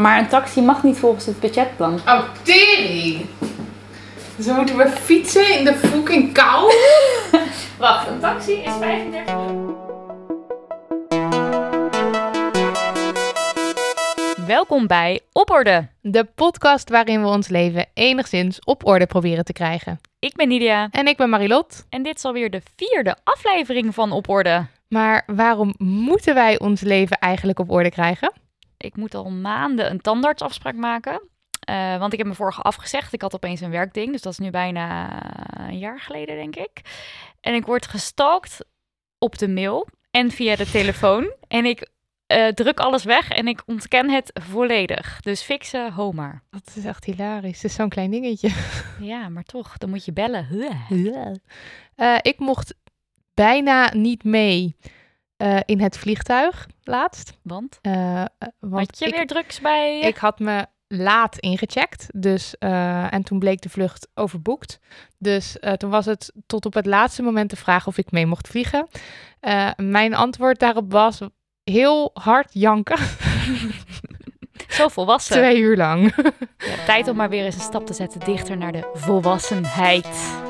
Maar een taxi mag niet volgens het budgetplan. Oh, tering! Dus dan moeten we fietsen in de fucking kou? Wacht, een taxi is 35 euro. Welkom bij Op Orde. De podcast waarin we ons leven enigszins op orde proberen te krijgen. Ik ben Nidia En ik ben Marilot. en dit is alweer de vierde aflevering van Op Orde. Maar waarom moeten wij ons leven eigenlijk op orde krijgen? Ik moet al maanden een tandartsafspraak maken. eh, want ik heb me vorige afgezegd. Ik had opeens een werkding. Dus dat is nu bijna een jaar geleden, denk ik. En ik word gestalkt op de mail en via de telefoon. En ik eh, druk alles weg en ik ontken het volledig. Dus fixen, Homer. Dat is echt hilarisch. Het is zo'n klein dingetje. Ja, maar toch, dan moet je bellen. Eh, ik mocht bijna niet mee eh, in het vliegtuig laatst. Want? Eh, want Had je ik, weer drugs bij je? ik had me laat ingecheckt. Dus, en toen bleek de vlucht overboekt. Dus toen was het tot op het laatste moment de vraag of ik mee mocht vliegen. Mijn antwoord daarop was heel hard janken. Zo volwassen. Twee uur lang. Ja, tijd om maar weer eens een stap te zetten dichter naar de volwassenheid.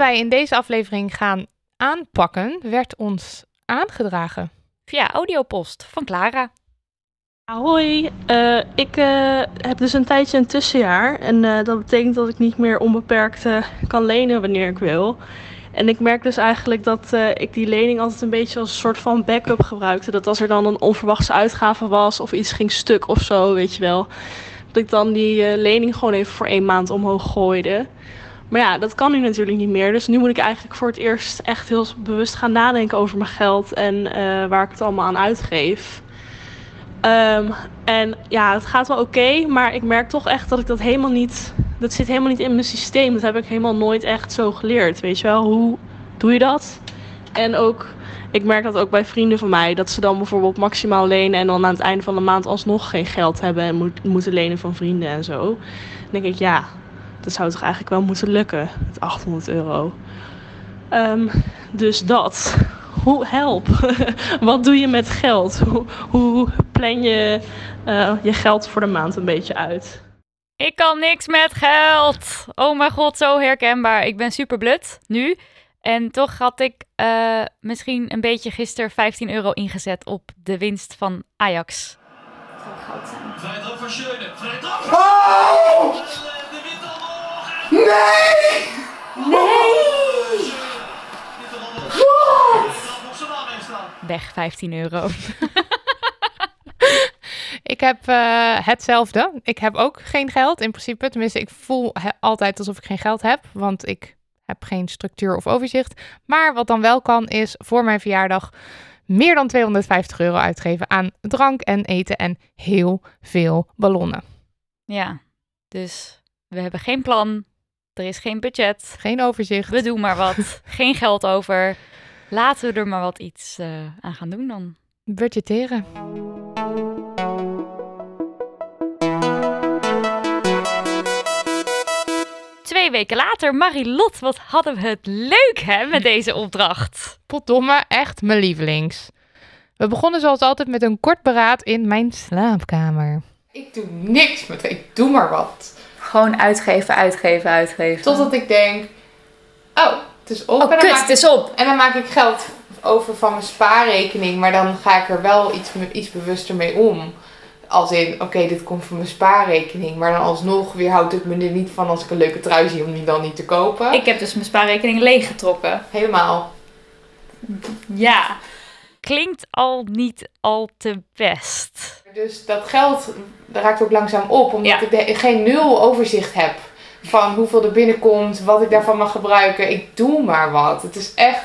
Wij in deze aflevering gaan aanpakken, werd ons aangedragen. Via audiopost van Clara. Hoi, eh, ik eh, heb dus een tijdje een tussenjaar en eh, dat betekent dat ik niet meer onbeperkt kan lenen wanneer ik wil. En ik merk dus eigenlijk dat ik die lening altijd een beetje als een soort van backup gebruikte. Dat als er dan een onverwachte uitgave was of iets ging stuk of zo, weet je wel. Dat ik dan die lening gewoon even voor één maand omhoog gooide. Maar ja, dat kan nu natuurlijk niet meer. Dus nu moet ik eigenlijk voor het eerst echt heel bewust gaan nadenken over mijn geld en eh, waar ik het allemaal aan uitgeef. Ehm, en ja, het gaat wel oké, maar ik merk toch echt dat ik dat helemaal niet. Dat zit helemaal niet in mijn systeem. Dat heb ik helemaal nooit echt zo geleerd. Weet je wel, hoe doe je dat? En ook, ik merk dat ook bij vrienden van mij, dat ze dan bijvoorbeeld maximaal lenen en dan aan het einde van de maand alsnog geen geld hebben en moet, moeten lenen van vrienden en zo. Dan denk ik, ja, dat zou toch eigenlijk wel moeten lukken, met 800 euro. Ehm, dus dat. Hoe help? Wat doe je met geld? Hoe, hoe plan je eh, je geld voor de maand een beetje uit? Ik kan niks met geld. Oh mijn god, zo herkenbaar. Ik ben super blut nu. En toch had ik eh, misschien een beetje gisteren 15 euro ingezet op de winst van Ajax. Dat zou goud zijn. Vrij trap van Schöne. Vrij trap. Oh! Nee! Nee! Wat? Weg 15 euro. Ik heb eh, hetzelfde. Ik heb ook geen geld in principe. Tenminste, ik voel altijd alsof ik geen geld heb, want ik heb geen structuur of overzicht. Maar wat dan wel kan, is voor mijn verjaardag meer dan 250 euro uitgeven aan drank en eten en heel veel ballonnen. Ja, dus we hebben geen plan. Er is geen budget. Geen overzicht. We doen maar wat. geen geld over. Laten we er maar wat iets eh, aan gaan doen dan. Budgetteren. Twee weken later, Marilot, wat hadden we het leuk hè met deze opdracht. Potdomme, echt mijn lievelings. We begonnen zoals altijd met een kort beraad in mijn slaapkamer. Ik doe niks met ik doe maar wat. Gewoon uitgeven, uitgeven, uitgeven. Totdat ik denk, oh, het is op. Oh, en, dan kut, maak het ik, is op. en dan maak ik geld over van mijn spaarrekening, maar dan ga ik er wel iets, iets bewuster mee om. Als in, oké, dit komt van mijn spaarrekening, maar dan alsnog weerhoudt het me er niet van als ik een leuke trui zie om die dan niet te kopen. Ik heb dus mijn spaarrekening leeggetrokken. Helemaal. Ja. Klinkt al niet al te best. Dus dat geld raakt ook langzaam op, omdat Ja. ik de- geen nul overzicht heb van hoeveel er binnenkomt, wat ik daarvan mag gebruiken. Ik doe maar wat. Het is echt,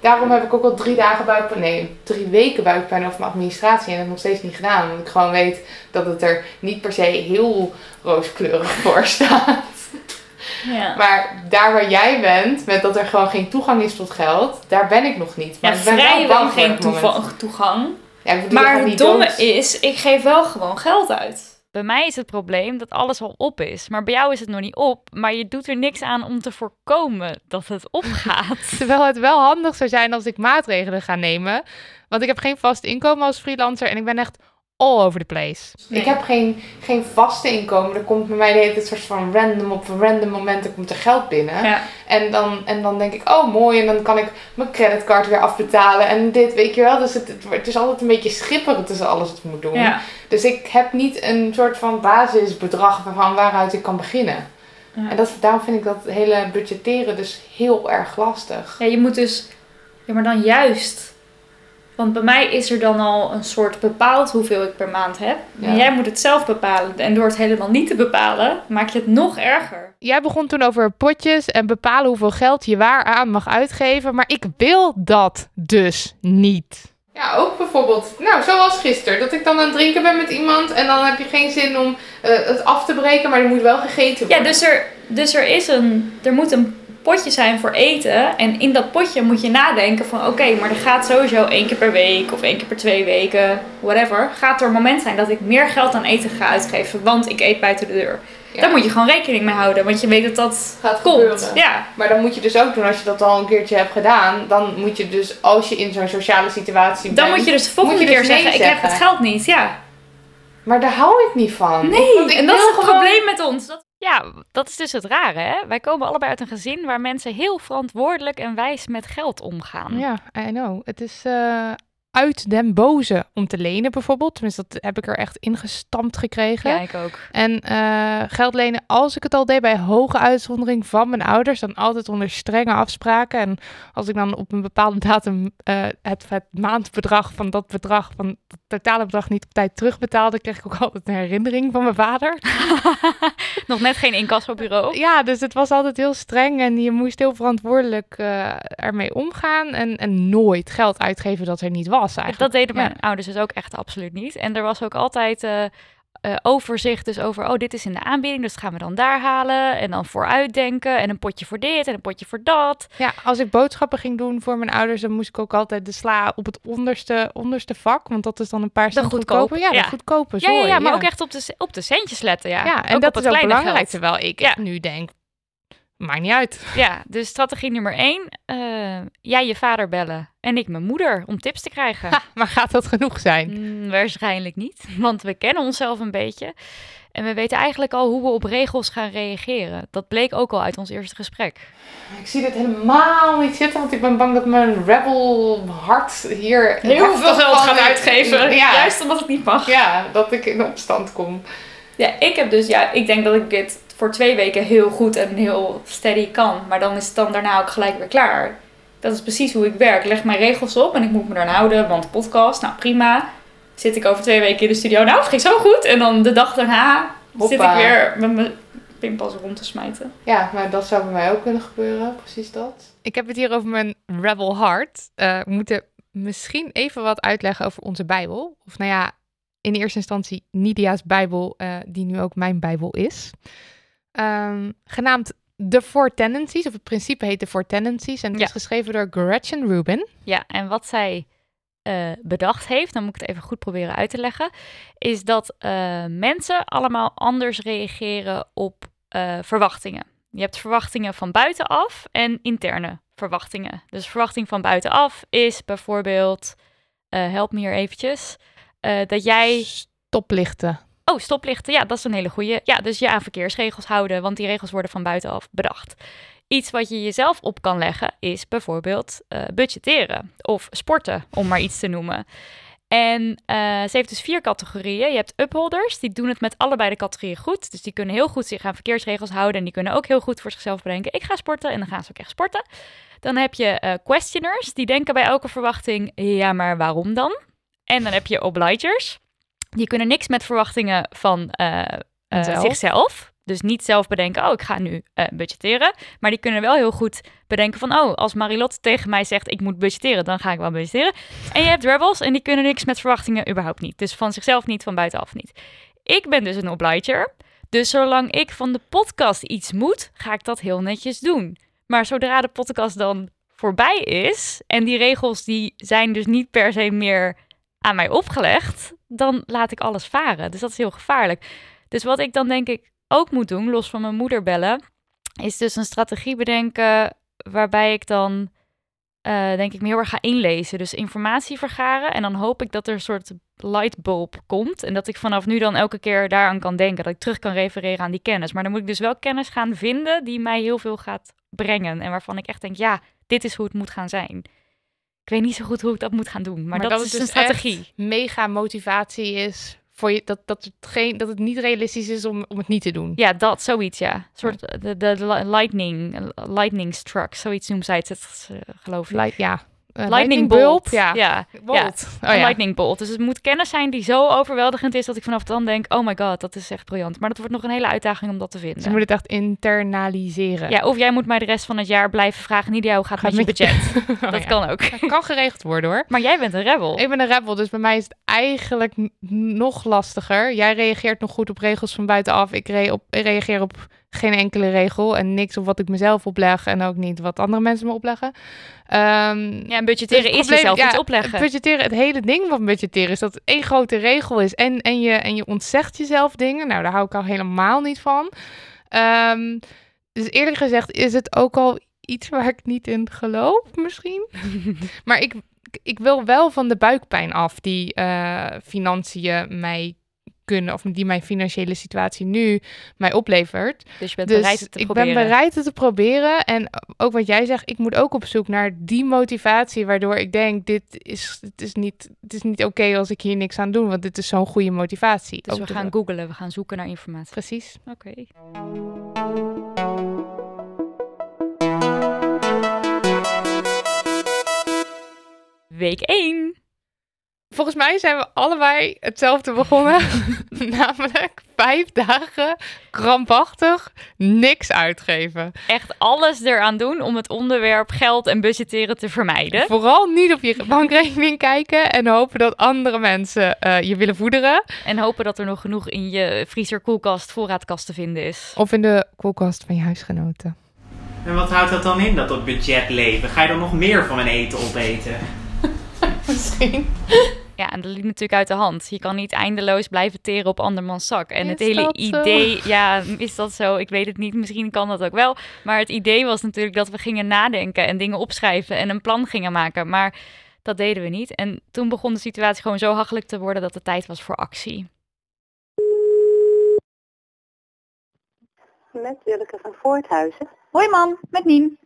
daarom heb ik ook al drie dagen buikpijn, nee, drie weken buikpijn over mijn administratie en dat nog steeds niet gedaan. Omdat ik gewoon weet dat het er niet per se heel rooskleurig voor staat. Ja. Maar daar waar jij bent, met dat er gewoon geen toegang is tot geld, daar ben ik nog niet. Maar Ja, ik ben wel bang geen toegang. Ja, ik bedoel, je Maar het niet domme dood. is, ik geef wel gewoon geld uit. Bij mij is het probleem dat alles al op is. Maar bij jou is het nog niet op. Maar je doet er niks aan om te voorkomen dat het opgaat. Terwijl het wel handig zou zijn als ik maatregelen ga nemen. Want ik heb geen vast inkomen als freelancer en ik ben echt all over the place. Ik heb geen, geen vaste inkomen. Er komt bij mij de hele tijd soort van random op random moment komt er geld binnen. Ja. En, dan, en dan denk ik, oh mooi, en dan kan ik mijn creditcard weer afbetalen. En dit, weet je wel. Dus het, het, is altijd een beetje schipperen tussen alles wat ik moet doen. Ja. Dus ik heb niet een soort van basisbedrag van waaruit ik kan beginnen. Ja. En dat, daarom vind ik dat hele budgetteren dus heel erg lastig. Ja, je moet dus... Ja, maar dan juist. Want bij mij is er dan al een soort bepaald hoeveel ik per maand heb. Ja. En jij moet het zelf bepalen. En door het helemaal niet te bepalen, maak je het nog erger. Jij begon toen over potjes en bepalen hoeveel geld je waar aan mag uitgeven. Maar ik wil dat dus niet. Ja, ook bijvoorbeeld, nou, zoals gisteren, dat ik dan aan het drinken ben met iemand en dan heb je geen zin om eh, het af te breken, maar er moet wel gegeten Ja, worden. dus er, dus er is een... Er moet een potje zijn voor eten. En in dat potje moet je nadenken van... Oké, maar er gaat sowieso één keer per week of één keer per twee weken, whatever... Gaat er een moment zijn dat ik meer geld aan eten ga uitgeven, want ik eet buiten de deur. Ja. Daar moet je gewoon rekening mee houden, want je weet dat dat gaat komt. gebeuren. Ja, Maar dan moet je dus ook doen, als je dat al een keertje hebt gedaan, dan moet je dus, als je in zo'n sociale situatie dan bent... moet je dus de volgende keer dus zeggen... Ik heb het geld niet, ja. Maar daar hou ik niet van. Nee, Ik- want ik en dat is het gewoon- probleem met ons. Dat... Ja, dat is dus het rare, hè? Wij komen allebei uit een gezin waar mensen heel verantwoordelijk en wijs met geld omgaan. Ja, I know. Het is eh, uit den boze om te lenen bijvoorbeeld. Tenminste, dat heb ik er echt ingestampt gekregen. Ja, ik ook. En eh, geld lenen, als ik het al deed bij hoge uitzondering van mijn ouders, dan altijd onder strenge afspraken. En als ik dan op een bepaalde datum eh, het, het maandbedrag van dat bedrag, van het totale bedrag niet op tijd terugbetaalde, kreeg ik ook altijd een herinnering van mijn vader. Nog net geen incassobureau. Ja, dus het was altijd heel streng en je moest heel verantwoordelijk eh, ermee omgaan en, en nooit geld uitgeven dat er niet was eigenlijk. Dat deden mijn Ja. ouders dus ook echt absoluut niet. En er was ook altijd eh, eh, overzicht dus over, oh, dit is in de aanbieding, dus dat gaan we dan daar halen. En dan vooruitdenken en een potje voor dit en een potje voor dat. Ja, als ik boodschappen ging doen voor mijn ouders, dan moest ik ook altijd de sla op het onderste, onderste vak, want dat is dan een paar cent goedkope, goedkoper. Ja, ja. de goedkope Ja, ja, maar ook echt op de, op de centjes letten, ja. Ja, en Ook dat op het is ook belangrijk, geld. terwijl ik nu denk, maakt niet uit. Ja, dus strategie nummer één, eh, jij je vader bellen en ik mijn moeder om tips te krijgen. Ha, maar gaat dat genoeg zijn? Mm, waarschijnlijk niet, want we kennen onszelf een beetje. En we weten eigenlijk al hoe we op regels gaan reageren. Dat bleek ook al uit ons eerste gesprek. Ik zie dit helemaal niet zitten, want ik ben bang dat mijn rebel hart hier... Heel veel geld gaat uitgeven. Ja, Juist omdat het niet mag. ja, dat ik in opstand kom. Ja, ik heb dus, ja, ik denk dat ik dit voor twee weken heel goed en heel steady kan. Maar dan is het dan daarna ook gelijk weer klaar. Dat is precies hoe ik werk. Ik leg mijn regels op en ik moet me eraan houden, want podcast, nou prima. Zit ik over twee weken in de studio, nou, het ging zo goed. En dan de dag daarna zit ik weer met mijn pinpas rond te smijten. Ja, maar dat zou bij mij ook kunnen gebeuren, precies dat. Ik heb het hier over mijn rebel heart. Eh, we moeten misschien even wat uitleggen over onze Bijbel. Of nou ja, in eerste instantie Nidia's Bijbel, eh, die nu ook mijn Bijbel is. Ehm, genaamd The Four Tendencies, of het principe heet The Four Tendencies. En het Ja. is geschreven door Gretchen Rubin. Ja, en wat zij eh, bedacht heeft, dan moet ik het even goed proberen uit te leggen, is dat eh, mensen allemaal anders reageren op eh, verwachtingen. Je hebt verwachtingen van buitenaf en interne verwachtingen. Dus verwachting van buitenaf is bijvoorbeeld, help me hier eventjes, dat jij Stoplichten. Oh, stoplichten. Ja, dat is een hele goeie. Ja, dus je aan verkeersregels houden, want die regels worden van buitenaf bedacht. Iets wat je jezelf op kan leggen is bijvoorbeeld eh, budgetteren of sporten, om maar iets te noemen. En eh, ze heeft dus vier categorieën. Je hebt upholders, die doen het met allebei de categorieën goed. Dus die kunnen heel goed zich aan verkeersregels houden en die kunnen ook heel goed voor zichzelf bedenken, ik ga sporten en dan gaan ze ook echt sporten. Dan heb je eh, questioners, die denken bij elke verwachting, ja, maar waarom dan? En dan heb je obligers, die kunnen niks met verwachtingen van eh, eh, zichzelf. dus niet zelf bedenken, oh, ik ga nu eh, budgetteren. Maar die kunnen wel heel goed bedenken van, oh, als Marilotte tegen mij zegt, ik moet budgetteren, dan ga ik wel budgetteren. En je hebt rebels en die kunnen niks met verwachtingen überhaupt niet. Dus van zichzelf niet, van buitenaf niet. Ik ben dus een obliger. Dus zolang ik van de podcast iets moet, ga ik dat heel netjes doen. Maar zodra de podcast dan voorbij is en die regels die zijn dus niet per se meer aan mij opgelegd, dan laat ik alles varen. Dus dat is heel gevaarlijk. Dus wat ik dan denk ik ook moet doen, los van mijn moeder bellen, is dus een strategie bedenken waarbij ik dan eh, denk ik me heel erg ga inlezen. Dus informatie vergaren en dan hoop ik dat er een soort lightbulb komt en dat ik vanaf nu dan elke keer daaraan kan denken, dat ik terug kan refereren aan die kennis. Maar dan moet ik dus wel kennis gaan vinden die mij heel veel gaat brengen en waarvan ik echt denk, ja, dit is hoe het moet gaan zijn. Ik weet niet zo goed hoe ik dat moet gaan doen, maar, dat, is dus een strategie. echt mega motivatie is voor je dat, dat, het geen, dat het niet realistisch is om, om het niet te doen. Ja, dat, zoiets, ja. Een soort de, de, de lightning, lightning struck, zoiets noemt zij het, eh, geloof ik. Light, ja. Lightning bolt, ja. ja. Bolt. Oh, ja. lightning bolt. Dus het moet kennis zijn die zo overweldigend is dat ik vanaf dan denk, oh my god, dat is echt briljant. Maar dat wordt nog een hele uitdaging om dat te vinden. Ze moet het echt internaliseren. Ja, of jij moet mij de rest van het jaar blijven vragen, Nidia, hoe gaat het Gaat met je budget? Oh, dat kan ook. Dat kan geregeld worden hoor. Maar jij bent een rebel. Ik ben een rebel, dus bij mij is het eigenlijk nog lastiger. Jij reageert nog goed op regels van buitenaf. Ik, re- op, ik reageer op geen enkele regel en niks op wat ik mezelf opleg en ook niet wat andere mensen me opleggen. Ehm, Ja, en budgetteren dus is jezelf ja, iets opleggen. Budgetteren, het hele ding van budgetteren is dat het één grote regel is en, en, je, en je ontzegt jezelf dingen. Nou, daar hou ik al helemaal niet van. Ehm, dus eerlijk gezegd is het ook al iets waar ik niet in geloof, misschien. maar ik, ik wil wel van de buikpijn af die eh, financiën mij kunnen, of die mijn financiële situatie nu mij oplevert. Dus je bent Dus bereid het te ik proberen. ben bereid het te proberen. En ook wat jij zegt, ik moet ook op zoek naar die motivatie waardoor ik denk, dit is, het is niet, het is niet oké als ik hier niks aan doe, want dit is zo'n goede motivatie. Dus we gaan googlen, we gaan zoeken naar informatie. Precies. Oké. Week 1. Volgens mij zijn we allebei hetzelfde begonnen. Namelijk vijf dagen krampachtig niks uitgeven. Echt alles eraan doen om het onderwerp geld en budgetteren te vermijden. Vooral niet op je bankrekening kijken en hopen dat andere mensen eh, je willen voederen. En hopen dat er nog genoeg in je vriezer, koelkast, voorraadkast te vinden is. Of in de koelkast van je huisgenoten. En wat houdt dat dan in, dat dat budgetleven? Ga je dan nog meer van mijn eten opeten? Misschien. Ja, en dat liep natuurlijk uit de hand. Je kan niet eindeloos blijven teren op andermans zak. En Is het hele zo? idee, ja, is dat zo? Ik weet het niet. Misschien kan dat ook wel. Maar het idee was natuurlijk dat we gingen nadenken en dingen opschrijven en een plan gingen maken. Maar dat deden we niet. En toen begon de situatie gewoon zo hachelijk te worden dat het tijd was voor actie. Met Willeke van Voorthuizen. Hoi man, met Nien.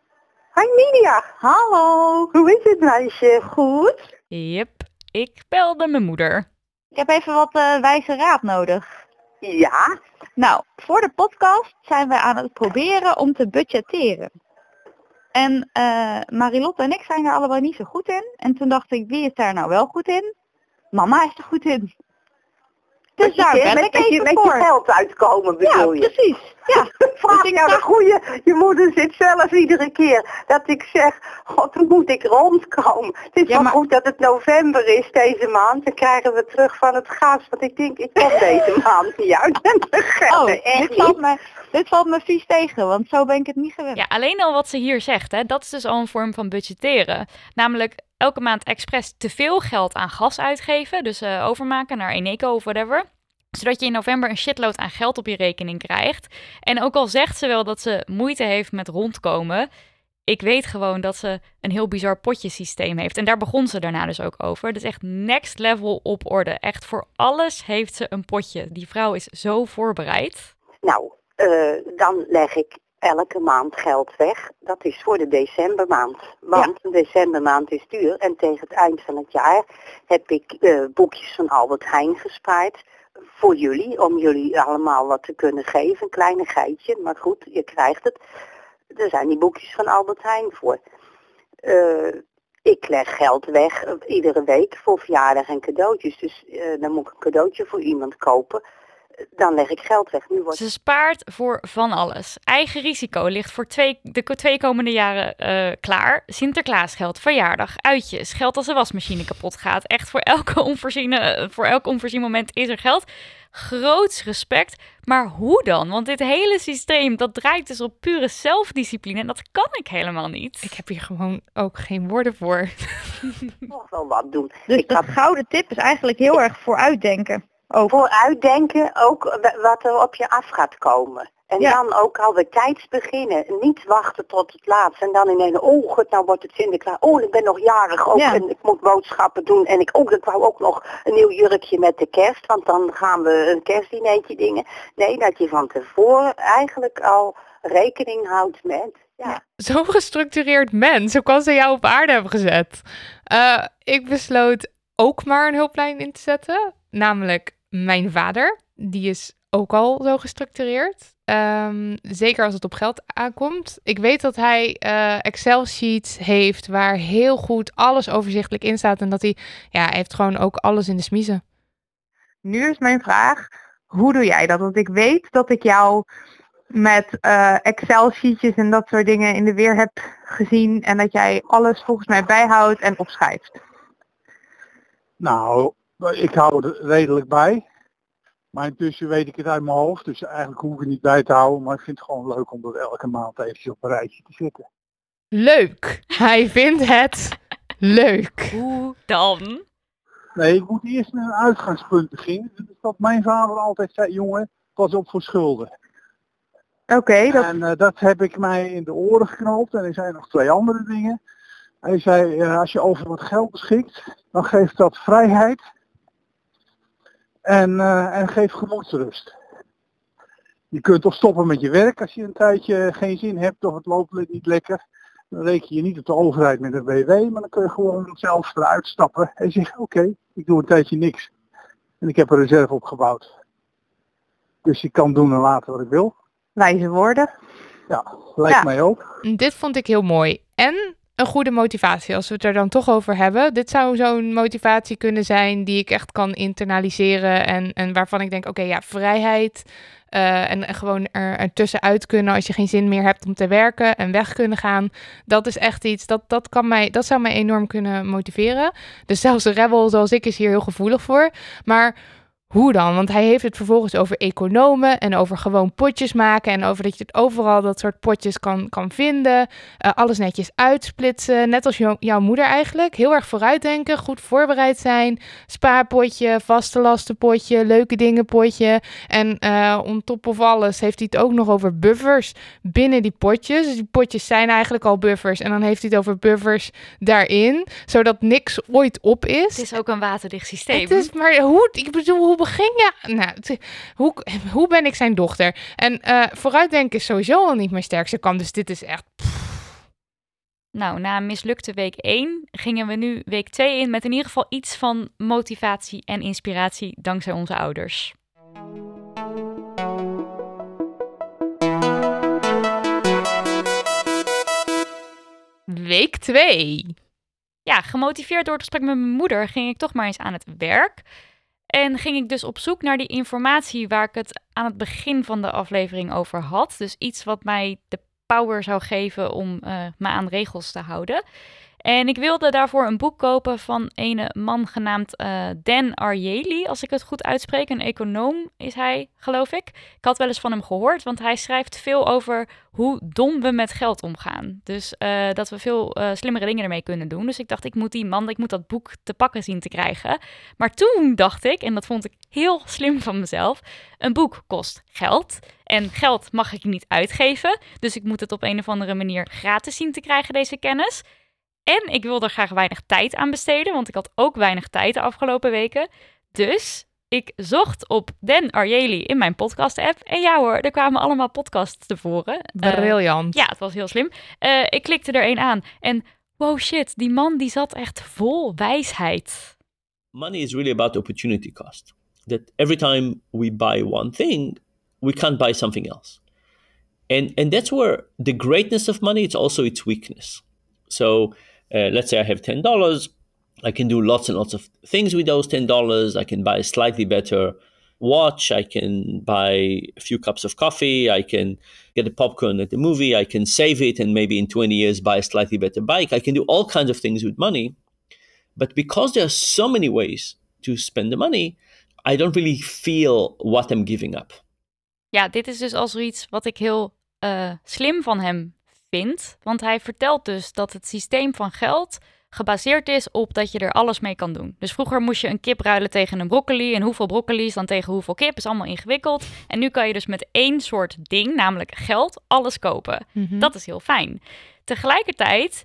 Hoi Nidia, Hallo. hoe is het meisje? Goed. Yep, ik belde mijn moeder. Ik heb even wat eh, wijze raad nodig. Ja, Nou, voor de podcast zijn we aan het proberen om te budgetteren. En eh Marilotte en ik zijn er allebei niet zo goed in. En toen dacht ik, wie is daar nou wel goed in? Mama is er goed in. Dus daar met, ben met, ik met je, even met je voor. geld uitkomen Ja, bedoel je? precies. Ja, Vraag Dus ik nou de goeie, je moeder zit zelf iedere keer dat ik zeg, god dan moet ik rondkomen. Het is Ja, wel maar- goed dat het november is deze maand, dan krijgen we terug van het gas, want ik denk ik kom deze maand niet uit. En de oh, dit valt, me, dit valt me vies tegen, want zo ben ik het niet gewend. Ja, alleen al wat ze hier zegt, hè, dat is dus al een vorm van budgetteren. Namelijk elke maand expres te veel geld aan gas uitgeven. Dus eh, overmaken naar Eneco of whatever. Zodat je in november een shitload aan geld op je rekening krijgt. En ook al zegt ze wel dat ze moeite heeft met rondkomen. Ik weet gewoon dat ze een heel bizar potjesysteem heeft. En daar begon ze daarna dus ook over. Dus echt next level op orde. Echt voor alles heeft ze een potje. Die vrouw is zo voorbereid. Nou, eh, dan leg ik elke maand geld weg. Dat is voor de decembermaand. Want de decembermaand is duur. En tegen het eind van het jaar heb ik eh, boekjes van Albert Heijn gespaard. Voor jullie, om jullie allemaal wat te kunnen geven. Een kleinigheidje, maar goed, je krijgt het. Er zijn die boekjes van Albert Heijn voor. Eh, ik leg geld weg eh, iedere week voor verjaardag en cadeautjes. Dus dan moet ik een cadeautje voor iemand kopen. Dan leg ik geld weg. Nu wordt Ze spaart voor van alles. Eigen risico ligt voor twee, de twee komende jaren eh, klaar. Sinterklaasgeld, verjaardag, uitjes, geld als de wasmachine kapot gaat. Echt voor, elke onvoorziene, voor elk onvoorzien moment is er geld. Groots respect. Maar hoe dan? Want dit hele systeem, dat draait dus op pure zelfdiscipline. En dat kan ik helemaal niet. Ik heb hier gewoon ook geen woorden voor. nog wel wat doen. Dus had gouden tip is eigenlijk heel erg vooruitdenken. Ook. vooruitdenken ook wa- wat er op je af gaat komen. En Ja. dan ook alweer tijds beginnen. Niet wachten tot het laatst. En dan ineens, oh goed, nou wordt het Sinterklaas. Oh, ik ben nog jarig ook Ja. en ik moet boodschappen doen. En ik, oh, ik wou ook nog een nieuw jurkje met de kerst. Want dan gaan we een kerstdineetje dingen. Nee, dat je van tevoren eigenlijk al rekening houdt met... Ja, Zo'n gestructureerd mens, hoe kan ze jou op aarde hebben gezet? Eh, ik besloot ook maar een hulplijn in te zetten. Namelijk mijn vader. Die is ook al zo gestructureerd. Ehm, zeker als het op geld aankomt. Ik weet dat hij eh, Excel-sheets heeft waar heel goed alles overzichtelijk in staat. En dat hij, ja, hij heeft gewoon ook alles in de smiezen. Nu is mijn vraag, hoe doe jij dat? Want ik weet dat ik jou met eh, Excel-sheetjes en dat soort dingen in de weer heb gezien. En dat jij alles volgens mij bijhoudt en opschrijft. Nou, ik hou er redelijk bij. Maar intussen weet ik het uit mijn hoofd, dus eigenlijk hoef ik het niet bij te houden. Maar ik vind het gewoon leuk om dat elke maand eventjes op een rijtje te zetten. Leuk. Hij vindt het leuk. Hoe dan? Nee, ik moet eerst naar een uitgangspunt beginnen. Dat is wat mijn vader altijd zei, jongen, pas op voor schulden. Oké, dat... En eh, dat heb ik mij in de oren geknoopt. En er zijn nog twee andere dingen. Hij zei, eh, als je over wat geld beschikt, dan geeft dat vrijheid. En, eh, en geeft gemoedsrust. Je kunt toch stoppen met je werk als je een tijdje geen zin hebt of het loopt niet lekker. Dan reken je niet op de overheid met een BW, maar dan kun je gewoon zelf eruit stappen en zeggen, oké, ik doe een tijdje niks. En ik heb een reserve opgebouwd. Dus ik kan doen en laten wat ik wil. Wijze woorden. Ja, lijkt Ja. mij ook. Dit vond ik heel mooi. En een goede motivatie, als we het er dan toch over hebben. Dit zou zo'n motivatie kunnen zijn die ik echt kan internaliseren. En, en waarvan ik denk, oké, ja, vrijheid. eh, en, gewoon er, er tussenuit kunnen als je geen zin meer hebt om te werken en weg kunnen gaan. Dat is echt iets, dat, dat, kan mij, dat zou mij enorm kunnen motiveren. Dus zelfs een rebel zoals ik is hier heel gevoelig voor. Maar hoe dan? Want hij heeft het vervolgens over economen en over gewoon potjes maken en over dat je het overal dat soort potjes kan, kan vinden. Eh, alles netjes uitsplitsen, net als jou- jouw moeder eigenlijk. Heel erg vooruitdenken, goed voorbereid zijn. Spaarpotje, vaste lastenpotje, leuke dingen potje. En eh on top of alles heeft hij het ook nog over buffers binnen die potjes. Dus die potjes zijn eigenlijk al buffers en dan heeft hij het over buffers daarin, zodat niks ooit op is. Het is ook een waterdicht systeem. Het is maar hoe, ik bedoel, hoe begin je? Nou, het- hoe, hoe ben ik zijn dochter? En eh, vooruitdenken is sowieso al niet mijn sterkste kant, dus dit is echt. Nou, na een mislukte week 1 gingen we nu week 2 in met in ieder geval iets van motivatie en inspiratie dankzij onze ouders. Week 2. Ja, gemotiveerd door het gesprek met mijn moeder ging ik toch maar eens aan het werk. En ging ik dus op zoek naar die informatie waar ik het aan het begin van de aflevering over had. Dus iets wat mij de power zou geven om eh, me aan regels te houden. En ik wilde daarvoor een boek kopen van een man genaamd eh, Dan Ariely, als ik het goed uitspreek. Een econoom is hij, geloof ik. Ik had wel eens van hem gehoord, want hij schrijft veel over hoe dom we met geld omgaan. Dus eh, dat we veel eh, slimmere dingen ermee kunnen doen. Dus ik dacht, ik moet die man, ik moet dat boek te pakken zien te krijgen. Maar toen dacht ik, en dat vond ik heel slim van mezelf, een boek kost geld. En geld mag ik niet uitgeven. Dus ik moet het op een of andere manier gratis zien te krijgen, deze kennis. En ik wilde er graag weinig tijd aan besteden, want ik had ook weinig tijd de afgelopen weken. Dus ik zocht op Dan Ariely in mijn podcast-app. En ja hoor, er kwamen allemaal podcasts tevoren. Eh, Briljant. ja, het was heel slim. Eh, ik klikte er een aan en wow shit, die man die zat echt vol wijsheid. money is really about opportunity cost. That every time we buy one thing, we can't buy something else. And and that's where the greatness of money it's also its weakness. So uh, let's say I have ten dollars, I can do lots and lots of things with those ten dollars. I can buy a slightly better watch, I can buy a few cups of coffee, I can get a popcorn at the movie, I can save it and maybe in 20 years buy a slightly better bike. I can do all kinds of things with money. But because there are so many ways to spend the money, I don't really feel what I'm giving up. Ja, dit is dus al zoiets wat ik heel eh, slim van hem vind. Want hij vertelt dus dat het systeem van geld gebaseerd is op dat je er alles mee kan doen. Dus vroeger moest je een kip ruilen tegen een broccoli. En hoeveel broccoli's dan tegen hoeveel kip is allemaal ingewikkeld. En nu kan je dus met één soort ding, namelijk geld, alles kopen. Mhm. Dat is heel fijn. Tegelijkertijd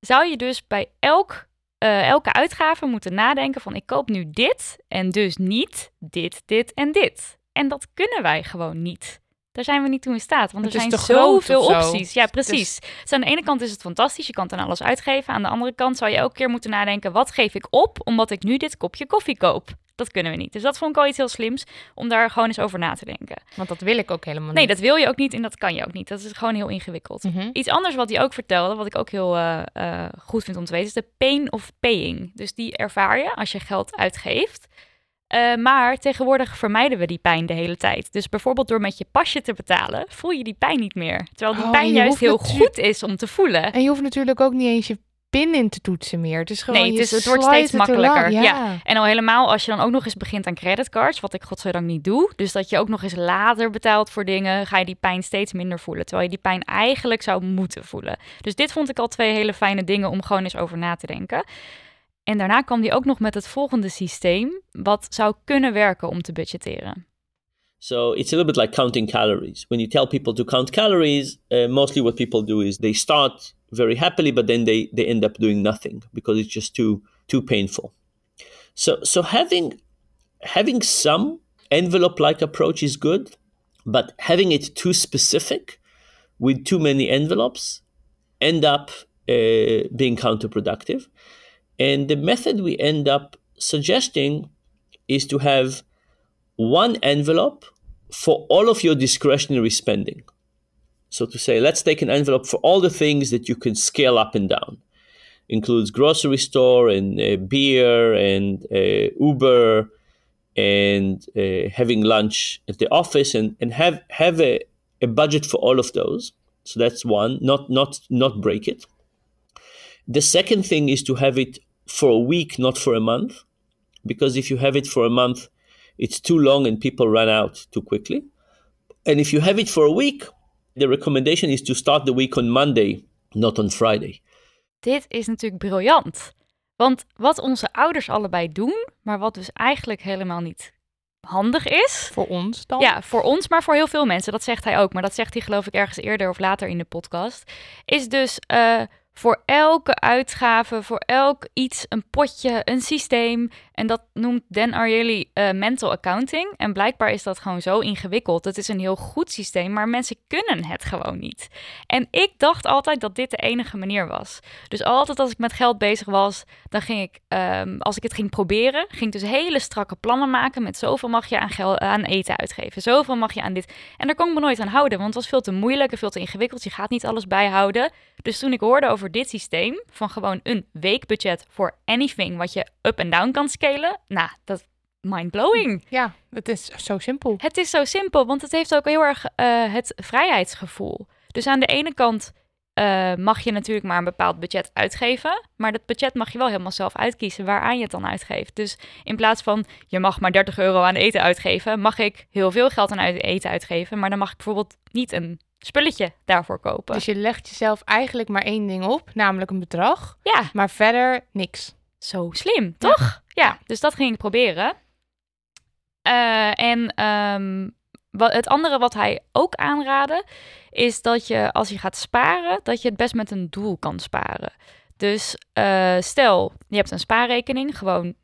zou je dus bij elk, eh, elke uitgave moeten nadenken van ik koop nu dit en dus niet dit, dit en dit. En dat kunnen wij gewoon niet. Daar zijn we niet toe in staat, want Het er zijn zoveel zo. opties. Ja, precies. Dus aan de ene kant is het fantastisch, je kan aan alles uitgeven. Aan de andere kant zou je elke keer moeten nadenken, wat geef ik op omdat ik nu dit kopje koffie koop? Dat kunnen we niet. Dus dat vond ik al iets heel slims om daar gewoon eens over na te denken. Want dat wil ik ook helemaal Nee, niet. dat wil je ook niet en dat kan je ook niet. Dat is gewoon heel ingewikkeld. Mhm. Iets anders wat hij ook vertelde, wat ik ook heel eh, eh, goed vind om te weten, is de pain of paying. Dus die ervaar je als je geld uitgeeft. Eh, maar tegenwoordig vermijden we die pijn de hele tijd. Dus bijvoorbeeld door met je pasje te betalen, voel je die pijn niet meer. Terwijl die Oh, pijn juist heel goed is om te voelen. En je hoeft natuurlijk ook niet eens je pin in te toetsen meer. Het is gewoon, nee, het, is, het wordt steeds er makkelijker. Ja. En al helemaal als je dan ook nog eens begint aan creditcards, wat ik godzijdank niet doe. Dus dat je ook nog eens later betaalt voor dingen, ga je die pijn steeds minder voelen. Terwijl je die pijn eigenlijk zou moeten voelen. Dus dit vond ik al twee hele fijne dingen om gewoon eens over na te denken. En daarna kwam ook nog met het volgende systeem, wat zou kunnen werken om te budgetteren. So it's a little bit like counting calories. When you tell people to count calories, uh, mostly what people do is they start very happily, but then they, they end up doing nothing because it's just too too painful. So so having having some envelope-like approach is good, but having it too specific with too many envelopes end up uh, being counterproductive. And the method we end up suggesting is to have one envelope for all of your discretionary spending. So to say, let's take an envelope for all the things that you can scale up and down. Includes grocery store and uh, beer and uh, Uber and uh, having lunch at the office and, and have have a, a budget for all of those. So that's one, not not not break it. The second thing is to have it for a week, not for a month. Because if you have it for a month, it's too long and people run out too quickly. And if you have it for a week, the recommendation is to start the week on Monday, not on Friday. Dit is natuurlijk briljant. Want wat onze ouders allebei doen, maar wat dus eigenlijk helemaal niet handig is. Voor ons dan? Ja, voor ons, maar voor heel veel mensen. Dat zegt hij ook. Maar dat zegt hij geloof ik ergens eerder of later in de podcast. Is dus eh, voor elke uitgave, voor elk iets, een potje, een systeem. En dat noemt Dan Ariely eh, mental accounting. En blijkbaar is dat gewoon zo ingewikkeld. Het is een heel goed systeem, maar mensen kunnen het gewoon niet. En ik dacht altijd dat dit de enige manier was. Dus altijd als ik met geld bezig was, dan ging ik, ehm, als ik het ging proberen, ging ik dus hele strakke plannen maken met zoveel mag je aan, geld, aan eten uitgeven, zoveel mag je aan dit. En daar kon ik me nooit aan houden, want het was veel te moeilijk en veel te ingewikkeld. Je gaat niet alles bijhouden. Dus toen ik hoorde over dit systeem, van gewoon een weekbudget voor anything wat je up en down kan nou, dat mind-blowing. Ja, het is zo simpel. Het is zo simpel, want het heeft ook heel erg eh, het vrijheidsgevoel. Dus aan de ene kant eh, mag je natuurlijk maar een bepaald budget uitgeven. Maar dat budget mag je wel helemaal zelf uitkiezen waaraan je het dan uitgeeft. Dus in plaats van je mag maar 30 euro aan eten uitgeven, mag ik heel veel geld aan eten uitgeven. Maar dan mag ik bijvoorbeeld niet een spulletje daarvoor kopen. Dus je legt jezelf eigenlijk maar één ding op, namelijk een bedrag. Ja. Maar verder niks. Zo slim, toch? Ja, dus dat ging ik proberen. Eh, en ehm, wat, het andere wat hij ook aanraadde, is dat je als je gaat sparen, dat je het best met een doel kan sparen. Dus eh, stel, je hebt een spaarrekening, gewoon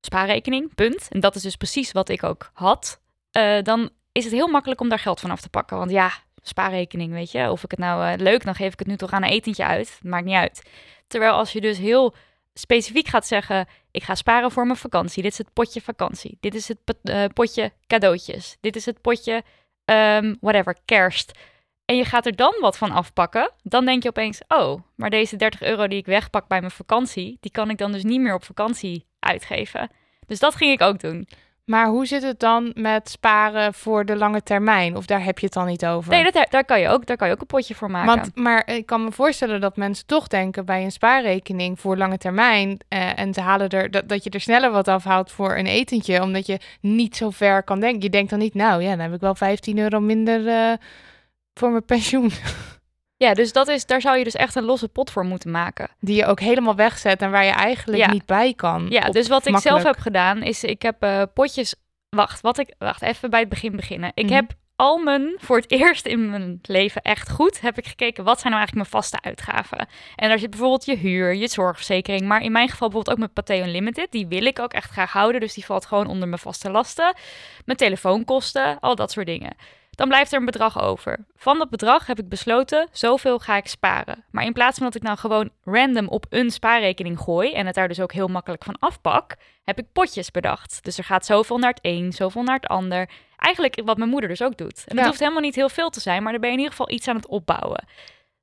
spaarrekening, punt. En dat is dus precies wat ik ook had. Eh, dan is het heel makkelijk om daar geld van af te pakken. Want ja, spaarrekening, weet je. Of ik het nou leuk, dan geef ik het nu toch aan een etentje uit. Maakt niet uit. Terwijl als je dus heel specifiek gaat zeggen: ik ga sparen voor mijn vakantie. Dit is het potje vakantie. Dit is het eh, potje cadeautjes. Dit is het potje ehm, whatever kerst. En je gaat er dan wat van afpakken. Dan denk je opeens: oh, maar deze 30 euro die ik wegpak bij mijn vakantie, die kan ik dan dus niet meer op vakantie uitgeven. Dus dat ging ik ook doen. Maar hoe zit het dan met sparen voor de lange termijn? Of daar heb je het dan niet over? Nee, dat, daar, kan je ook, daar kan je ook een potje voor maken. Want, maar ik kan me voorstellen dat mensen toch denken bij een spaarrekening voor lange termijn. eh, en ze halen er dat, dat je er sneller wat afhaalt voor een etentje. Omdat je niet zo ver kan denken. Je denkt dan niet, nou ja, dan heb ik wel 15 euro minder eh, voor mijn pensioen. Ja, dus dat is, daar zou je dus echt een losse pot voor moeten maken. Die je ook helemaal wegzet en waar je eigenlijk Ja. niet bij kan. Ja, dus wat ik makkelijk. zelf heb gedaan is, ik heb eh, potjes. Wacht, wat ik. Wacht, even bij het begin beginnen. Ik Mhm. heb al mijn, voor het eerst in mijn leven echt goed, heb ik gekeken wat zijn nou eigenlijk mijn vaste uitgaven. En daar zit bijvoorbeeld je huur, je zorgverzekering, maar in mijn geval bijvoorbeeld ook mijn Pathé Unlimited. Die wil ik ook echt graag houden, dus die valt gewoon onder mijn vaste lasten. Mijn telefoonkosten, al dat soort dingen. Dan blijft er een bedrag over. Van dat bedrag heb ik besloten, zoveel ga ik sparen. Maar in plaats van dat ik nou gewoon random op een spaarrekening gooi en het daar dus ook heel makkelijk van afpak, heb ik potjes bedacht. Dus er gaat zoveel naar het een, zoveel naar het ander. Eigenlijk wat mijn moeder dus ook doet. En dat Ja. hoeft helemaal niet heel veel te zijn, maar dan ben je in ieder geval iets aan het opbouwen.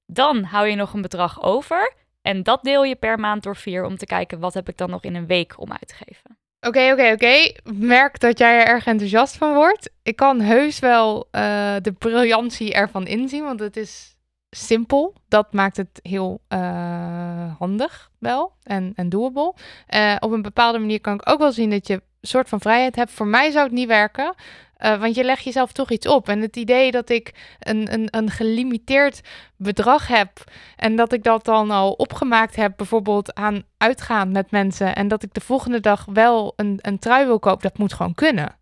Dan hou je nog een bedrag over en dat deel je per maand door vier om te kijken wat heb ik dan nog in een week om uit te geven. Oké, oké, oké. Merk dat jij er erg enthousiast van wordt. Ik kan heus wel eh, de briljantie ervan inzien, want het is simpel. Dat maakt het heel eh, handig wel en, en doable. Eh, op een bepaalde manier kan ik ook wel zien dat je een soort van vrijheid hebt. Voor mij zou het niet werken, eh, want je legt jezelf toch iets op. En het idee dat ik een, een, een gelimiteerd bedrag heb en dat ik dat dan al opgemaakt heb, bijvoorbeeld aan uitgaan met mensen. En dat ik de volgende dag wel een, een trui wil kopen, dat moet gewoon kunnen.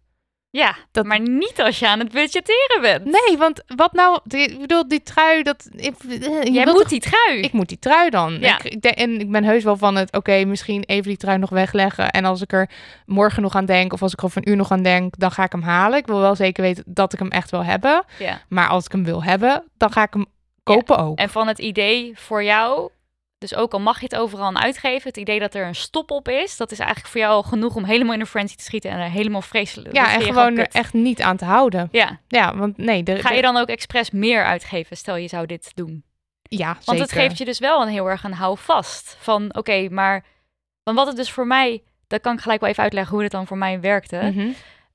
Ja, Dat- maar niet als je aan het budgetteren bent. Nee, want wat nou? Ik bedoel, die trui, dat. Ik, eh, je Jij moet toch- die trui. Ik moet die trui dan. Ja. Ik, ik denk, en ik ben heus wel van het, oké, misschien even die trui nog wegleggen. En als ik er morgen nog aan denk, of als ik er over een uur nog aan denk, dan ga ik hem halen. Ik wil wel zeker weten dat ik hem echt wil hebben. Ja. Maar als ik hem wil hebben, dan ga ik hem kopen ook. En van het idee voor jou, dus ook al mag je het overal aan uitgeven, het idee dat er een stop op is, dat is eigenlijk voor jou al genoeg om helemaal in een frenzy te schieten en er helemaal vreselijk. ja, en gewoon er echt niet aan te houden. Ja, Ja, want nee. De, ga je dan ook expres meer uitgeven, stel je zou dit doen? Ja, Want zeker. het geeft je dus wel een heel erg een houvast van, oké, maar, want wat het dus voor mij, dat kan ik gelijk wel even uitleggen hoe het dan voor mij werkte. Mhm.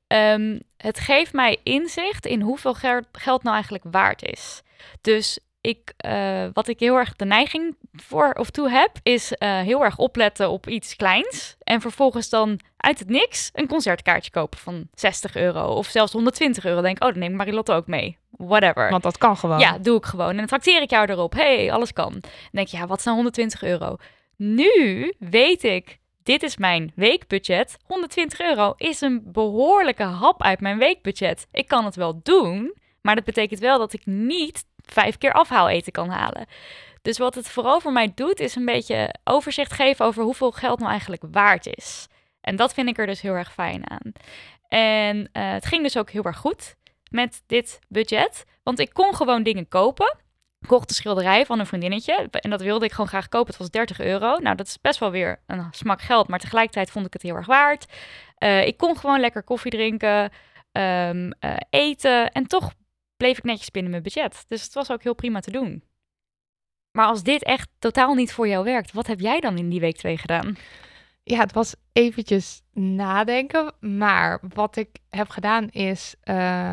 Ehm, het geeft mij inzicht in hoeveel geld nou eigenlijk waard is. Dus ik, eh, wat ik heel erg de neiging voor of toe heb, is eh, heel erg opletten op iets kleins. En vervolgens dan uit het niks een concertkaartje kopen van 60 euro of zelfs 120 euro. Denk oh, dan neem ik Marilotte ook mee. Whatever. Want dat kan gewoon. Ja, doe ik gewoon. En dan trakteer ik jou erop. hey, alles kan. Dan denk je, ja, wat is nou 120 euro? Nu weet ik, dit is mijn weekbudget. 120 euro is een behoorlijke hap uit mijn weekbudget. Ik kan het wel doen, maar dat betekent wel dat ik niet vijf keer afhaal eten kan halen. Dus wat het vooral voor mij doet, is een beetje overzicht geven over hoeveel geld nou eigenlijk waard is. En dat vind ik er dus heel erg fijn aan. En eh, het ging dus ook heel erg goed met dit budget. Want ik kon gewoon dingen kopen. Ik kocht een schilderij van een vriendinnetje. En dat wilde ik gewoon graag kopen. Het was 30 euro. Nou, dat is best wel weer een smak geld. Maar tegelijkertijd vond ik het heel erg waard. Eh, ik kon gewoon lekker koffie drinken, ehm, eh, eten. En toch bleef ik netjes binnen mijn budget. Dus het was ook heel prima te doen. Maar als dit echt totaal niet voor jou werkt, wat heb jij dan in die week twee gedaan? Ja, het was eventjes nadenken. Maar wat ik heb gedaan is eh,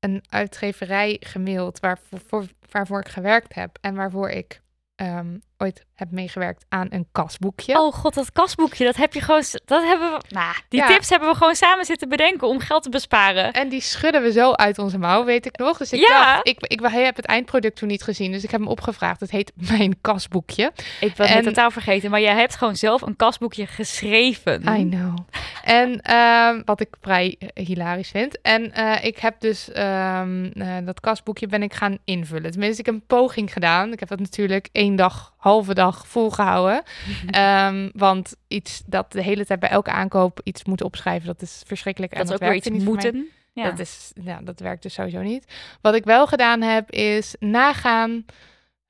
een uitgeverij gemaild waarvoor, voor- waarvoor ik gewerkt heb. En waarvoor ik ehm, ooit heb meegewerkt aan een kasboekje. Oh god, dat kasboekje, dat heb je gewoon... Dat hebben we... Nou, die Ja. tips hebben we gewoon samen zitten bedenken om geld te besparen. En die schudden we zo uit onze mouw, weet ik nog. Dus ik Ja. dacht, ik, ik heb het eindproduct toen niet gezien. Dus ik heb hem opgevraagd. Het heet Mijn kasboekje. Ik ben En- het totaal vergeten, maar jij hebt gewoon zelf een kasboekje geschreven. I know. En ehm, wat ik vrij eh, hilarisch vind. En eh, ik heb dus ehm, eh, dat kasboekje ben ik gaan invullen. Tenminste, ik heb een poging gedaan. Ik heb dat natuurlijk één dag, halve dag volgehouden. Ehm, want iets dat de hele tijd bij elke aankoop iets moeten opschrijven, dat is verschrikkelijk. Dat en is ook weer iets moeten. Ja. Dat, is, ja, dat werkt dus sowieso niet. Wat ik wel gedaan heb, is nagaan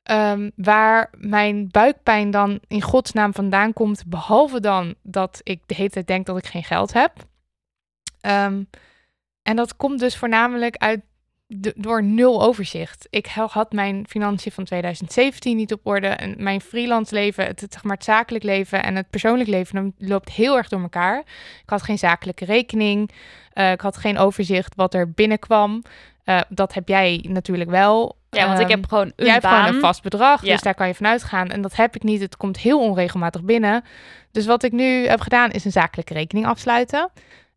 ehm, waar mijn buikpijn dan in godsnaam vandaan komt. Behalve dan dat ik de hele tijd denk dat ik geen geld heb. Ehm, en dat komt dus voornamelijk uit door nul overzicht. Ik had mijn financiën van 2017 niet op orde. En mijn freelance leven, het, het, zeg maar, het zakelijk leven en het persoonlijk leven loopt heel erg door elkaar. Ik had geen zakelijke rekening. eh, ik had geen overzicht wat er binnenkwam. Eh, dat heb jij natuurlijk wel. Ja, want ik Ehm, heb gewoon een Jij hebt gewoon een vast bedrag, Ja. dus daar kan je vanuit gaan. En dat heb ik niet. Het komt heel onregelmatig binnen. Dus wat ik nu heb gedaan is een zakelijke rekening afsluiten.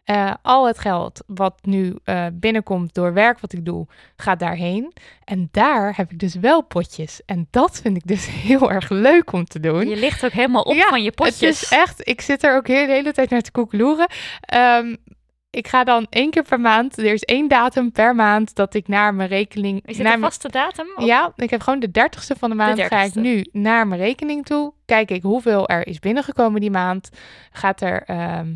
Eh, al het geld wat nu eh, binnenkomt door werk wat ik doe, gaat daarheen. En daar heb ik dus wel potjes. En dat vind ik dus heel erg leuk om te doen. Je ligt ook helemaal op van je potjes. Het is echt, ik zit er ook heel de hele tijd naar te koekeloeren. Ehm, ik ga dan één keer per maand, er is één datum per maand dat ik naar mijn rekening... Is naar een vaste datum? Of- ja, ik heb gewoon de dertigste van de maand. ga ik 30ste. nu naar mijn rekening toe. Kijk ik hoeveel er is binnengekomen die maand. Gaat er ehm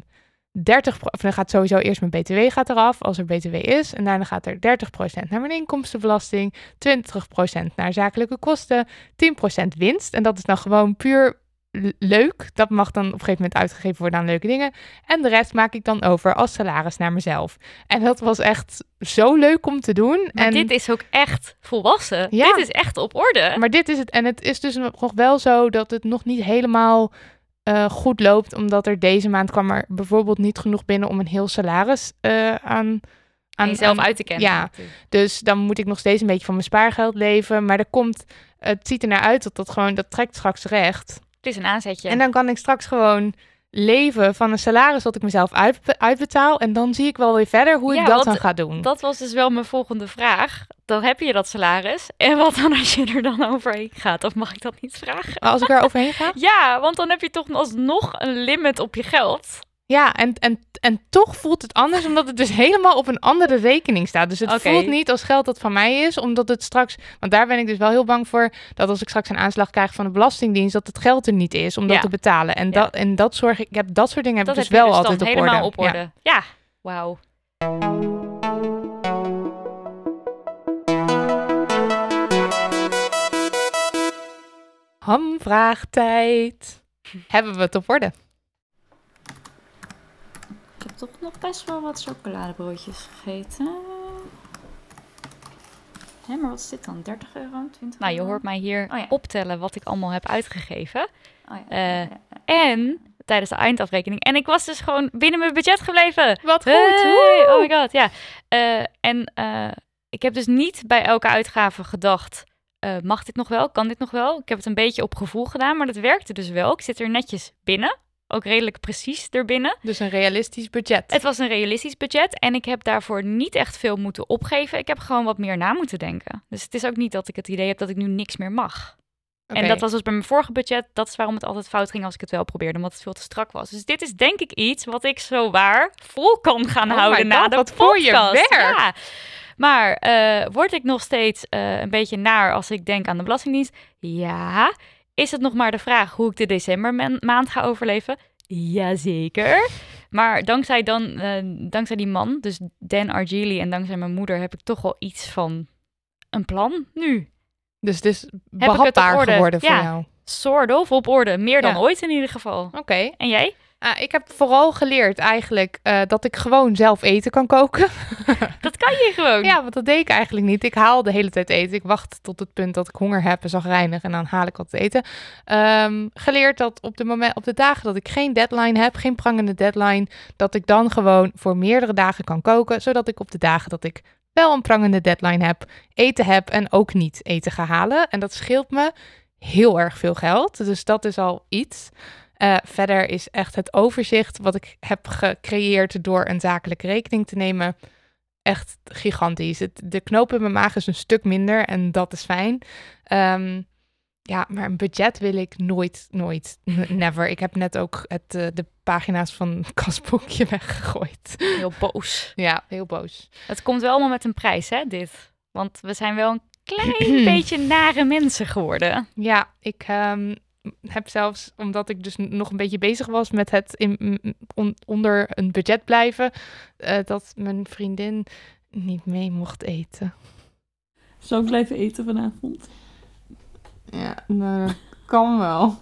30, pro- of dan gaat sowieso eerst mijn BTW gaat eraf, als er BTW is. En daarna gaat er 30% naar mijn inkomstenbelasting, 20% naar zakelijke kosten, 10% winst. En dat is dan gewoon puur leuk. Dat mag dan op een gegeven moment uitgegeven worden aan leuke dingen. En de rest maak ik dan over als salaris naar mezelf. En dat was echt zo leuk om te doen. Maar en dit is ook echt volwassen. Ja. Dit is echt op orde. maar dit is het. En het is dus nog wel zo dat het nog niet helemaal eh, goed loopt. Omdat er deze maand kwam er bijvoorbeeld niet genoeg binnen om een heel salaris eh, aan, aan jezelf uit te kennen. Ja, dus dan moet ik nog steeds een beetje van mijn spaargeld leven. Maar er komt, het ziet er naar uit dat dat gewoon, dat trekt straks recht. Het is een aanzetje. En dan kan ik straks gewoon leven van een salaris dat ik mezelf uit, uitbetaal. En dan zie ik wel weer verder hoe Ja, ik dat dan ga doen. Dat was dus wel mijn volgende vraag. Dan heb je dat salaris. En wat dan als je er dan overheen gaat? Of mag ik dat niet vragen? Als ik er overheen ga? Ja, want dan heb je toch alsnog een limit op je geld. Ja, en, en, en toch voelt het anders, omdat het dus helemaal op een andere rekening staat. Dus het voelt niet als geld dat van mij is, omdat het straks... Want daar ben ik dus wel heel bang voor, dat als ik straks een aanslag krijg van de Belastingdienst, dat het geld er niet is om dat Ja. te betalen. En, Ja. dat, en dat zorg ik, heb dat soort dingen heb Dat ik dus heb wel dus altijd op helemaal orde. op orde. Ja, wauw. Hamvraagtijd. Hebben we het op orde? Ik heb toch nog best wel wat chocoladebroodjes gegeten. Hé, maar wat is dit dan? 30 euro? 20 Nou, je hoort mij hier Oh ja. optellen wat ik allemaal heb uitgegeven. Oh ja, Eh, ja. En tijdens de eindafrekening. En ik was dus gewoon binnen mijn budget gebleven. Wat goed. Hey, woe! oh my god, ja. Eh, en eh, ik heb dus niet bij elke uitgave gedacht... eh, mag dit nog wel? Kan dit nog wel? Ik heb het een beetje op gevoel gedaan, maar dat werkte dus wel. Ik zit er netjes binnen. Ook redelijk precies erbinnen. Dus een realistisch budget. Het was een realistisch budget en ik heb daarvoor niet echt veel moeten opgeven. Ik heb gewoon wat meer na moeten denken. Dus het is ook niet dat ik het idee heb dat ik nu niks meer mag. En dat was dus bij mijn vorige budget. Dat is waarom het altijd fout ging als ik het wel probeerde, omdat het veel te strak was. Dus dit is denk ik iets wat ik zo waar vol kan gaan Oh houden na de wat voor je werk. Ja. Maar eh, word ik nog steeds eh, een beetje naar als ik denk aan de Belastingdienst? Ja. Is het nog maar de vraag hoe ik de decembermaand ga overleven? Jazeker. Maar dankzij, dan, eh, dankzij die man, dus Dan Argili en dankzij mijn moeder, heb ik toch wel iets van een plan nu. Dus het is behapbaar orde? geworden voor Ja. jou. Soort of op orde. Meer dan Ja. ooit in ieder geval. Oké. En jij? Ah, ik heb vooral geleerd eigenlijk eh, dat ik gewoon zelf eten kan koken. Dat kan je gewoon. Ja, want dat deed ik eigenlijk niet. Ik haal de hele tijd eten. Ik wacht tot het punt dat ik honger heb en zagrijnig en dan haal ik wat te eten. Ehm, geleerd dat op de, moment, op de dagen dat ik geen deadline heb, geen prangende deadline, dat ik dan gewoon voor meerdere dagen kan koken, zodat ik op de dagen dat ik wel een prangende deadline heb, eten heb en ook niet eten ga halen. En dat scheelt me heel erg veel geld. Dus dat is al iets. Eh, verder is echt het overzicht wat ik heb gecreëerd door een zakelijke rekening te nemen echt gigantisch. Het, de knoop in mijn maag is een stuk minder en dat is fijn. Ehm, ja, maar een budget wil ik nooit, nooit, never. Ik heb net ook het, eh, de pagina's van het kasboekje weggegooid. Heel boos. Ja, heel boos. Het komt wel allemaal met een prijs, hè, dit. Want we zijn wel een klein beetje nare mensen geworden. Ja, ik ehm, heb zelfs, omdat ik dus nog een beetje bezig was met het in, on- onder een budget blijven, eh, dat mijn vriendin niet mee mocht eten. Zou ik blijven eten vanavond? Ja, nou, kan wel.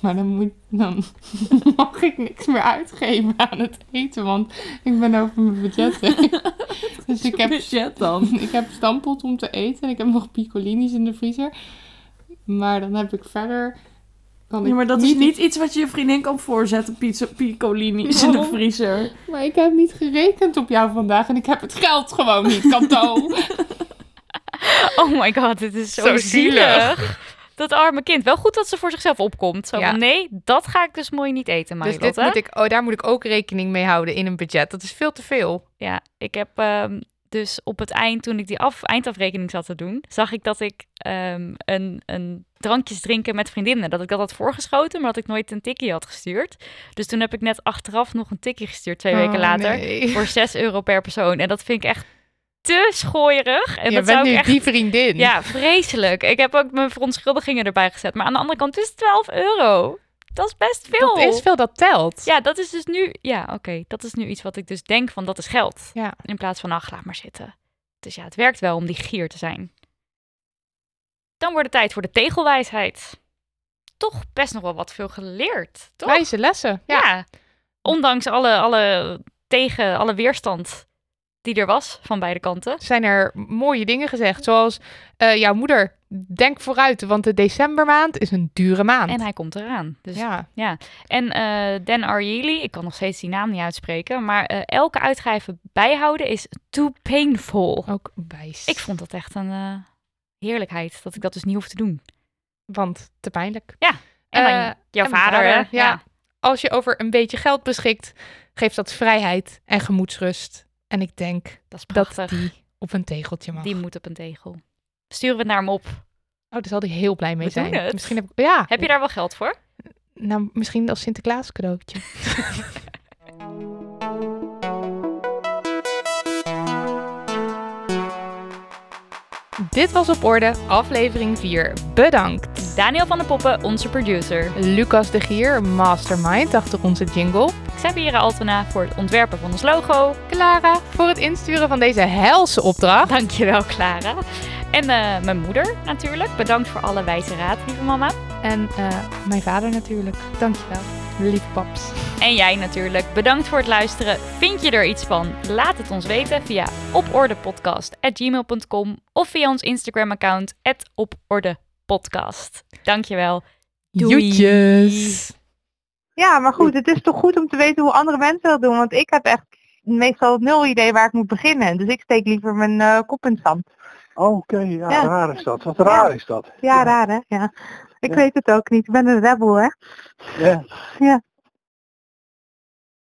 Maar dan, moet, dan mag ik niks meer uitgeven aan het eten, want ik ben over mijn budget heen. Dus ik heb, budget dan? ik heb stampot om te eten en ik heb nog piccolini's in de vriezer. Maar dan heb ik verder... Kan Ja, ik maar dat is niet iets wat je je vriendin kan voorzetten, pizza piccolini's in de vriezer. Maar ik heb niet gerekend op jou vandaag en ik heb het geld gewoon niet, Kanto. Oh my god, dit is zo, Zo zielig. zielig. Dat arme kind. Wel goed dat ze voor zichzelf opkomt. Zo Ja. van, nee, dat ga ik dus mooi niet eten, Dus dit Marilotte. moet ik, oh, daar moet ik ook rekening mee houden in een budget. Dat is veel te veel. Ja, ik heb ehm, dus op het eind, toen ik die af, eindafrekening zat te doen, zag ik dat ik ehm, een, een drankjes drinken met vriendinnen, dat ik dat had voorgeschoten, maar dat ik nooit een tikkie had gestuurd. Dus toen heb ik net achteraf nog een tikkie gestuurd, twee weken Oh, later, nee. voor 6 euro per persoon. En dat vind ik echt te schooierig. En je dat bent zou ik nu echt... die vriendin. Ja, vreselijk. Ik heb ook mijn verontschuldigingen erbij gezet. Maar aan de andere kant, het is 12 euro. Dat is best veel. Dat is veel, dat telt. Ja, dat is dus nu... Ja, oké. Dat is nu iets wat ik dus denk van, dat is geld. Ja. In plaats van, ach, laat maar zitten. Dus ja, het werkt wel om die gier te zijn. Dan wordt het tijd voor de tegelwijsheid. Toch best nog wel wat veel geleerd, toch? Wijze lessen. Ja. Ja. Ondanks alle, alle tegen, alle weerstand die er was van beide kanten. Zijn er mooie dingen gezegd, zoals eh, jouw moeder, denk vooruit, want de decembermaand is een dure maand. En hij komt eraan. Dus Ja. ja. En eh Dan Ariely, ik kan nog steeds die naam niet uitspreken, maar eh, elke uitgave bijhouden is too painful. Ook wijs. Ik vond dat echt een heerlijkheid, dat ik dat dus niet hoef te doen. Want te pijnlijk. Ja. En dan jouw en vader, hè? ja. Ja. Als je over een beetje geld beschikt, geeft dat vrijheid en gemoedsrust. En ik denk Dat is dat die op een tegeltje mag. Die moet op een tegel. Sturen we het naar hem op. Oh, daar zal hij heel blij mee We zijn. het. Misschien heb ik, ja. Heb je daar wel geld voor? Nou, misschien als Sinterklaas cadeautje. Dit was op orde, aflevering 4. Bedankt. Daniel van de Poppen, onze producer. Lucas de Gier, mastermind achter onze jingle. Xaviera Altena voor het ontwerpen van ons logo. Clara voor het insturen van deze helse opdracht. Dankjewel, Clara. En eh, mijn moeder natuurlijk. Bedankt voor alle wijze raad, lieve mama. En eh, mijn vader natuurlijk. Dankjewel. Lieve paps. En jij natuurlijk. Bedankt voor het luisteren. Vind je er iets van? Laat het ons weten via opordepodcast.gmail.com of via ons Instagram-account opordepodcast. Dankjewel. Doei. Joetjes. Ja, maar goed, het is toch goed om te weten hoe andere mensen dat doen. Want ik heb echt meestal nul idee waar ik moet beginnen. Dus ik steek liever mijn eh, kop in het zand. Oké, ja, Ja. raar is dat. Wat raar is dat. Ja, raar hè? Ja. Ik Ja. weet het ook niet. Ik ben een rebel hè? Ja. Ja.